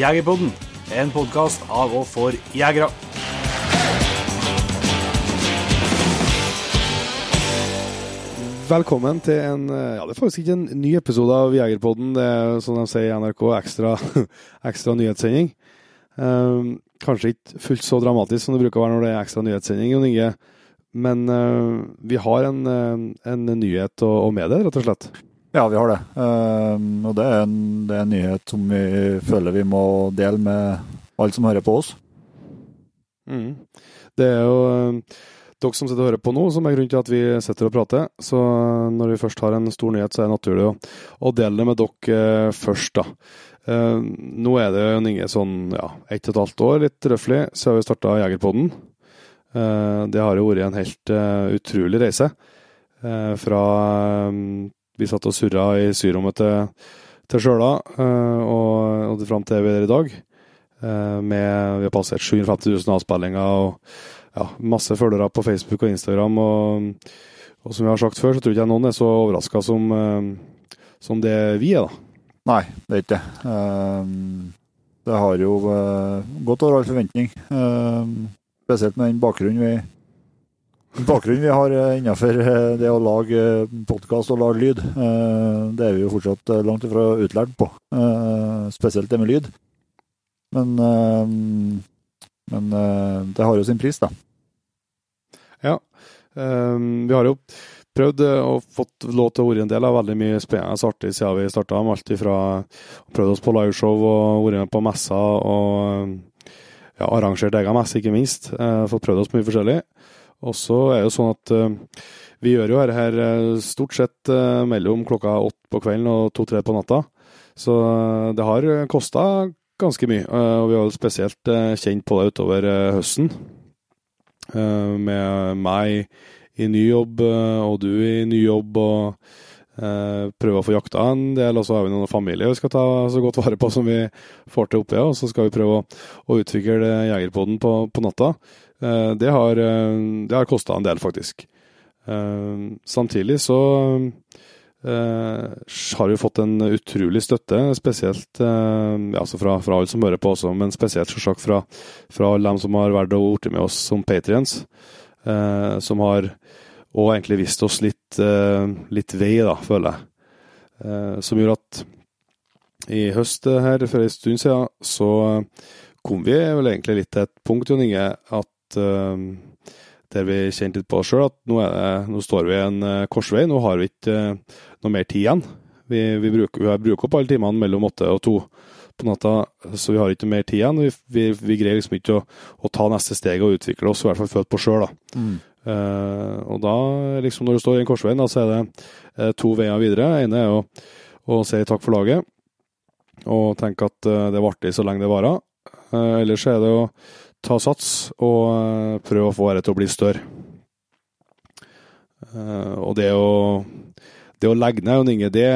Jegerpodden, en podkast av og for jegere. Velkommen til en ja, det er faktisk ikke en ny episode av Jegerpodden. Det er som de sier i NRK, ekstra, ekstra nyhetssending. Um, kanskje ikke fullt så dramatisk som det bruker å være når det er ekstra nyhetssending, Jon Inge. Men uh, vi har en, en nyhet å, å med det, rett og slett. Ja, vi har det. Uh, og det er, en, det er, en, nyhet som vi føler vi må dele med alle som hører på oss. Mm. Det er jo uh, dere som sitter og hører på nå, som er grunnen til at vi sitter og prater. Så når vi først har en stor nyhet, så er det naturlig å, å dele det med dere eh, først, da. Eh, nå er det jo Inge sånn ja, ett og et halvt år, litt røftlig, har vi starta Jegerpodden. Eh, det har jo vært en helt uh, utrolig reise. Eh, fra um, vi satt og surra i syrommet til, til Sjøla, uh, og, og fram til vi er i dag. med, vi har passert 750 000 avspillinger. og ja, masse følgere på Facebook og Instagram. Og, og, som vi har sagt før, så tror ikke jeg noen er så overraska som, uh, som det vi er, da. Nei, det er ikke det. Det har jo gått over all forventning. spesielt med den bakgrunnen vi bakgrunnen vi har innenfor det å lage podkast og lage lyd. Det er vi jo fortsatt langt ifra utlært på, spesielt det med lyd. Men men det har jo sin pris, da. Ja. Vi har jo prøvd eh, og fått lov til å være en del av veldig mye spennende artig siden vi starta. Alt ifra prøvd oss på liveshow og vært med på messer og ja, arrangert egen messe, ikke minst. Fått prøvd oss mye forskjellig. Og så er det jo sånn at uh, vi gjør jo dette her stort sett uh, mellom klokka åtte på kvelden og to-tre på natta. Så det har kosta ganske mye. Eh, og vi har spesielt eh, kjent på det utover eh, høsten. Med meg i ny jobb og du i ny jobb. og prøve å få jakta en del, og så har vi noen familier vi skal ta så godt vare på som vi får til oppi. Og så skal vi prøve å, å utvikle Jegerpoden på, på natta. det har, det har kosta en del, faktisk. samtidig så har vi fått en utrolig støtte, spesielt uh, altså fra, fra, alle som hører på også, men spesielt selvsagt fra, fra alle dem som har vært og blitt med oss som patrients. Uh, som har òg egentlig vist oss litt, litt vei, da, føler jeg. som gjorde at i høst her, for en stund siden, så kom vi vel egentlig litt til et punkt, Jon Inge, at der vi kjente litt på oss sjøl at nå, det, nå, står vi i en korsvei. Nå har vi ikke noe mer tid igjen. Vi, vi, bruker, vi bruker, opp alle timene mellom åtte og to på natta, så vi har ikke mer tid igjen. Vi, vi greier liksom ikke å, å, ta neste steg og utvikle oss, i hvert fall følt på sjøl. Mm. Uh, og da, liksom når du står i en korsvei, så er det uh, to veier videre. Den ene er å, å, si takk for laget og tenke at uh, det var artig så lenge det varer. Ellers er det å ta sats og prøve å få dette til å bli større. og det å det å legge ned, Jon Inge, det,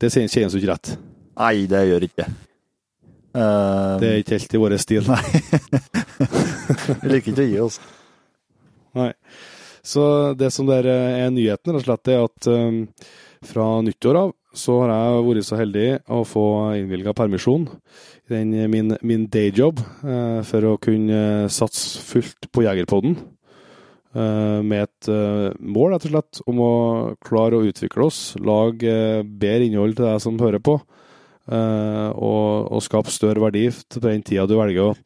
det kjennes jo ikke rett. Nei, det gjør ikke det. Det er ikke helt i vår stil. Nei. Vi liker ikke å gi oss. Nei. Så det som der er nyheten, rett og slett, er at um, fra nyttår av så har jeg vært så heldig å få innvilga permisjon i den, min, min dayjob uh, for å kunne satse fullt på Jegerpodden. Eh, med et eh, mål, rett og slett, om å klare å utvikle oss, lage eh, bedre innhold til deg som hører på. Og, og skape større verdi på den tida du velger å,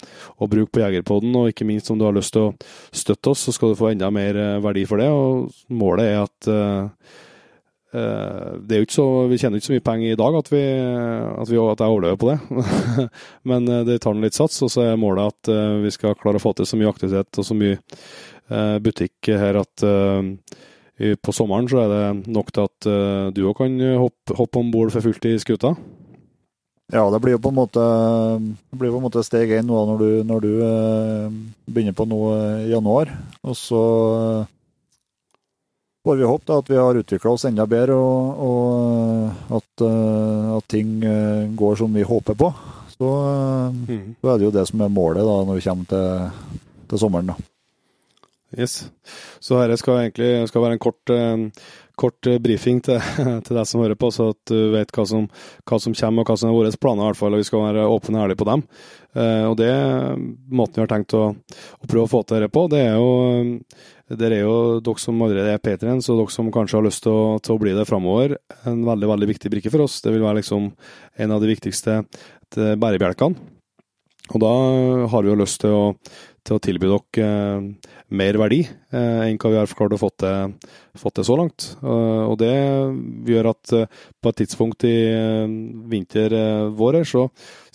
å bruke på Jegerpodden. Og ikke minst om du har lyst til å støtte oss, så skal du få enda mer verdi for det. Og målet er at det er jo ikke så, Vi tjener ikke så mye penger i dag at, vi, at, vi, at jeg overlever på det. Men det tar litt sats, og så er målet at vi skal klare å få til så mye aktivitet og så mye Eh, butikk her at eh, på sommeren så er det nok til at eh, du òg kan hoppe, hoppe om bord for fullt i skuta? Ja, det blir jo på en måte, på en måte steg én når du, når du begynner på noe i januar. Og så får vi håpe da, at vi har utvikla oss enda bedre, og, og at, at, ting går som vi håper på. Så, mm. så, er det jo det som er målet da, når vi kommer til, til sommeren. da. Yes. Så dette skal egentlig skal være en kort, kort briefing til, til deg som hører på, så at du vet hva som, hva som kommer og hva som er våre planer, i hvert fall, og vi skal være åpne og ærlige på dem. Eh, og det måten vi har tenkt å, å prøve å få til dette på, det er jo dere er jo dere som allerede er Patriens, og dere som kanskje har lyst til å, til å bli det framover, en veldig veldig viktig brikke for oss. Det vil være liksom en av de viktigste bærebjelkene. Og da har vi jo lyst til å, til å tilby dere eh, mer verdi eh, enn hva vi har klart å få til, fått til så langt. Eh, og det gjør at uh, på et tidspunkt i uh, vinter-vår her, så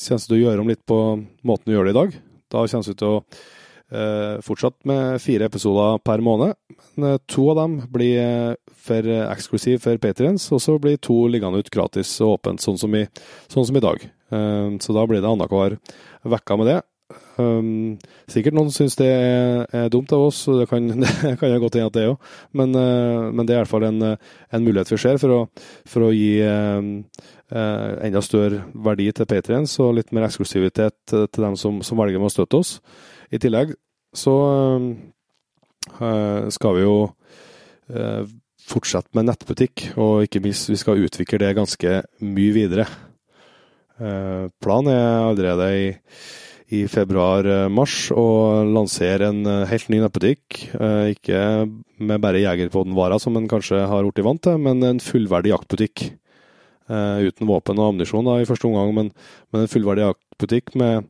kommer du å gjøre om litt på måten du gjør det i dag. Da kommer du til å Eh, fortsatt med fire episoder per måned. Men eh, to av dem blir eh, for eksklusiv for Patriens, og så blir to liggende ut gratis og åpent, sånn som i, sånn som i dag. Så da blir det annenhver uke med det. Um, sikkert noen syns det er, er, dumt av oss, det kan, det kan jeg godt hende at det er òg, men, uh, men, det er i hvert fall en, en mulighet vi ser for å, for å gi uh, uh, enda større verdi til Patriens og litt mer eksklusivitet til dem som, som velger med å støtte oss. I tillegg så uh, skal vi jo fortsette med nettbutikk, og ikke minst vi skal utvikle det ganske mye videre. Planen er allerede i, i februar-mars og lansere en helt ny nettbutikk. Ikke med bare Jegerpodden-varer, som en kanskje har blitt vant til, men en fullverdig jaktbutikk. Uten våpen og ammunisjon i første omgang, men, men en fullverdig jaktbutikk med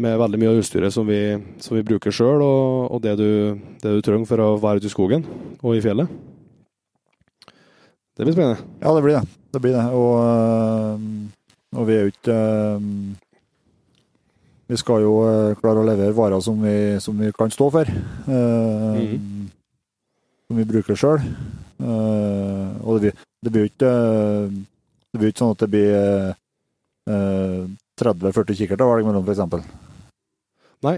med veldig mye av utstyret som vi, som vi bruker sjøl, og, og det, du, det, du, trenger for å være ute i skogen og i fjellet. Det blir spennende. Ja, det blir det. Det blir det. Og, og vi er jo ikke Vi skal jo øh, klare å levere varer som vi, som vi kan stå for. Mm. Som vi bruker sjøl. og det, det blir jo ikke Det blir ikke sånn at det blir 30-40 kikkerter å velge mellom, f.eks. Nei,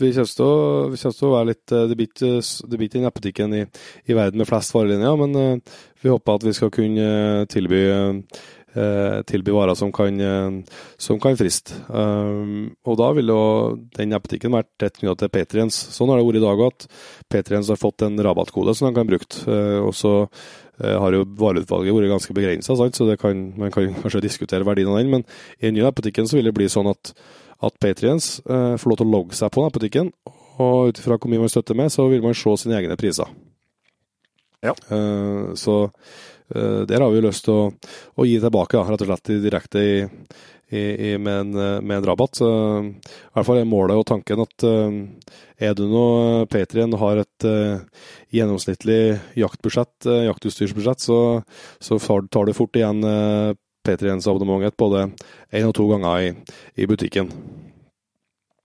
vi kommer til å, være litt eh, Det blir ikke, den nettbutikken i, i, verden med flest varelinjer, men vi håper at vi skal kunne tilby, tilby varer som kan, som kan friste. Um, og da vil jo den nettbutikken vært tett knytta til Patriens. Sånn har det vært i dag at Patriens har fått en rabattkode som de kan bruke. og så har jo vareutvalget vært ganske begrensa, så kan, man kan kanskje diskutere verdien av den, men i den nye nettbutikken så vil det bli sånn at at patriens eh, får lov til å logge seg på nettbutikken, og ut ifra hvor mye man støtter med, så vil man se sine egne priser. Ja. Eh, så eh, der har vi lyst til å, å, gi tilbake, rett og slett direkte i, i, i, med, en, med, en, rabatt. Så, I hvert fall er målet og tanken at uh, er du nå Patrion har et uh, gjennomsnittlig jaktbudsjett, uh, jaktutstyrsbudsjett, så, så tar du fort igjen P3-abonnementet både én og to ganger i, i butikken.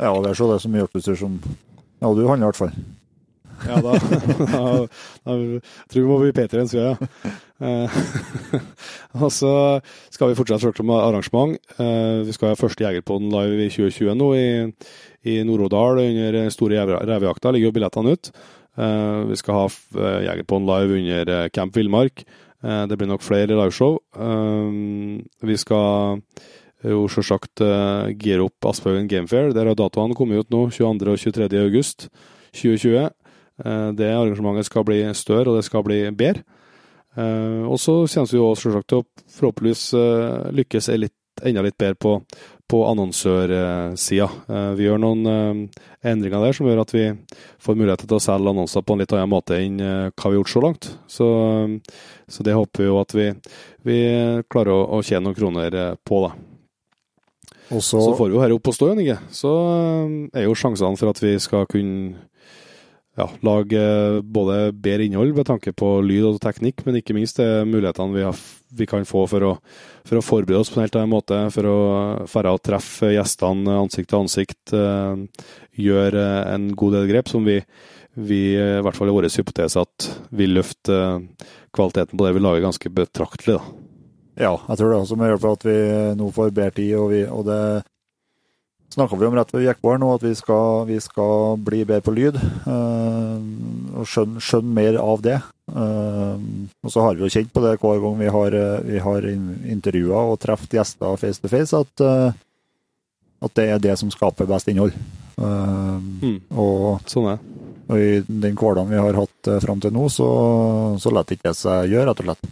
Ja, det er så det mye jaktutstyr som Ja, du handler i hvert fall. Ja, da, da, da tror vi må bli P3 en stund, ja. Eh, og så skal vi fortsette selvsagt med arrangement. Eh, vi skal ha første Jegerpodden live i 2020 nå i, i Nord-Odal under store revejakta. Ligger jo billettene ut. Eh, vi skal ha Jegerpodden live under Camp Villmark. Det blir nok flere liveshow. Vi skal jo selvsagt eh, gire opp Aspehaugen Gamefair. Der har datoene kommet ut nå, 22. og 23. august 2020. Det arrangementet skal bli større, og det skal bli bedre. Og så kommer vi jo selvsagt til å forhåpentligvis lykkes litt, enda litt bedre på, på annonsørsida. Vi gjør noen endringer der som gjør at vi får mulighet til å selge annonser på en litt annen måte enn hva vi har gjort så langt. Så så det håper vi jo at vi, vi klarer å, å, tjene noen kroner eh, på, da. Også, så får vi jo her opp og stå, igjen, ikke? Så eh, er jo sjansene for at vi skal kunne ja, lage både bedre innhold med tanke på lyd og teknikk, men ikke minst det mulighetene vi, har, vi kan få for å, for å, forberede oss på en helt annen måte. For å fære og treffe gjestene ansikt til ansikt. Eh, gjøre en god del grep som vi, vi i hvert fall i vår hypotese at vi løfter kvaliteten på det vi lager, ganske betraktelig. da. Ja, jeg tror det også må hjelpe at vi nå får bedre tid, og, vi, og det snakka vi om rett ved nå, at vi skal, vi skal bli bedre på lyd. Øh, og skjønne, skjønne, mer av det. Uh, og så har vi jo kjent på det hver gang vi har, vi har intervjua og truffet gjester face to face, at, uh, at, det er det som skaper best innhold. Mm. og, sånn er. Og i den hverdagen vi har hatt fram til nå, så, så lar ikke det seg gjøre, rett og slett.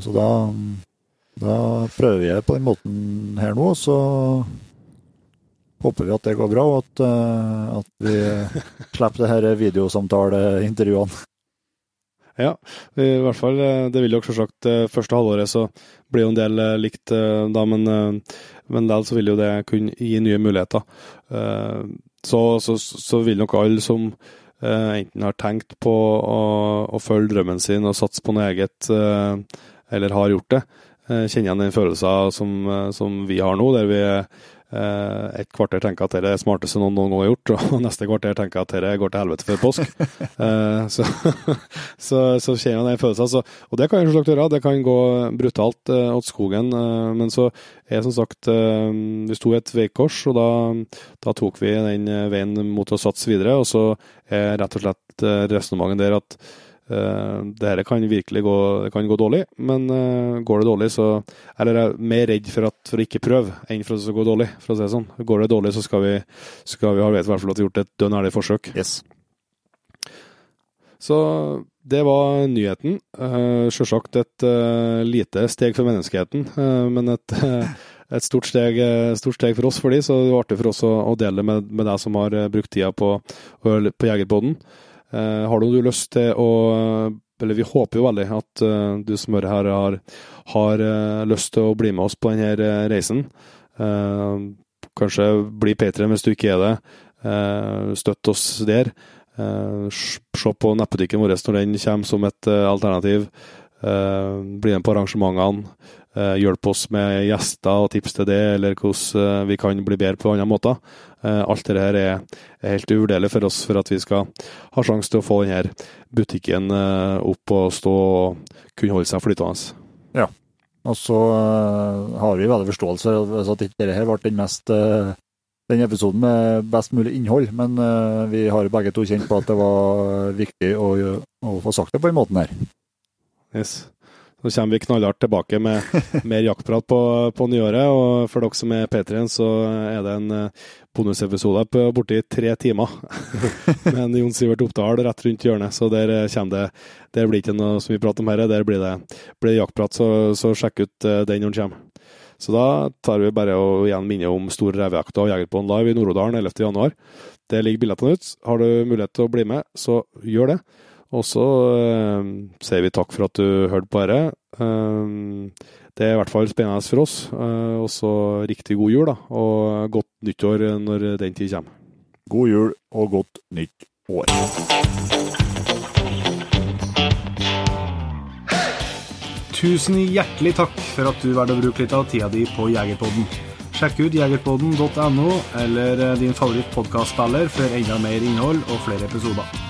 Så da, da prøver vi det på den måten her nå, så håper vi at det går bra, og at, uh, at vi slipper det her videosamtaleintervjuene. Ja, i hvert fall. Det vil jo selvsagt første halvåret så blir jo en del likt da, men, men del så vil jo det kunne gi nye muligheter så, så, så vil nok alle som eh, enten har tenkt på å, å, følge drømmen sin og satse på noe eget, eh, eller har gjort det, eh, kjenne igjen den følelsen som, eh, som, vi har nå, der vi Eh, et kvarter tenker at det er det smarteste noen noen gang har gjort, og neste kvarter tenker at det går til helvete før påsk. Eh, så, så, så kjenner jeg den følelsen. Så, og det kan jeg selvsagt gjøre, det kan gå brutalt åt skogen. men så er som sagt Vi sto i et veikors, og da, da, tok vi den veien mot å satse videre. Og så er rett og slett resonnementet der at Dette kan virkelig gå, kan gå dårlig, men uh, går det dårlig, så Eller jeg er mer redd for, at, for å ikke prøve enn for at det skal gå dårlig, for å si det sånn. Går det dårlig, så skal vi, skal vi ha vet i hvert fall at vi har gjort et dønn ærlig forsøk. Yes. Så det var nyheten. Uh, Sjølsagt et uh, lite steg for menneskeheten, uh, men et, et stort, steg, stort, steg, for oss for de, så det var artig for oss å, å dele det med, med deg som har brukt tida på, på Jegerpodden. Eh, har du lyst til å Eller vi håper jo veldig at uh, du som hører her, har, har uh, lyst til å bli med oss på denne reisen. Kanskje bli patrion hvis du ikke er det. Støtt oss der. Se på nettbutikken vår når den kommer som et alternativ. Bli med på arrangementene. Hjelp oss med gjester og tips til det, eller hvordan vi kan bli bedre på andre måter. Eh, alt dette er, er helt uvurderlig for oss for at vi skal ha sjanse til å få denne butikken eh, opp og stå og kunne holde seg flytende. Ja, og så har vi veldig forståelse for at dette her ble den mest den episoden med best mulig innhold, men vi har begge to kjent på at det var viktig å, å få sagt det på den måten her. Yes. Så kommer vi knallhardt tilbake med mer jaktprat på, på, nyåret. Og for dere som er P3-en, så er det en eh, bonusepisode på borti tre timer med en Jon Sivert Oppdal rett rundt hjørnet. Så der eh, kommer det Der blir ikke noe som vi prater om her, der blir det, blir det jaktprat. Så, så, sjekk ut eh, den når den kommer. Så da tar vi bare og igjen minne om stor revejakta og Jegerpodden live i Nord-Odalen 11.1. Det ligger billettene ut. Har du mulighet til å bli med, så gjør det. Og så eh, sier vi takk for at du hørte på dette. Eh, det er i hvert fall spennende for oss. Eh, og så riktig god jul, da. Og godt nyttår når den tid kommer. God jul og godt nytt år. Tusen hjertelig takk for at du valgte å bruke litt av tida di på Jegerpodden. Sjekk ut jegerpodden.no eller din favoritt favorittpodkastspiller for enda mer innhold og flere episoder.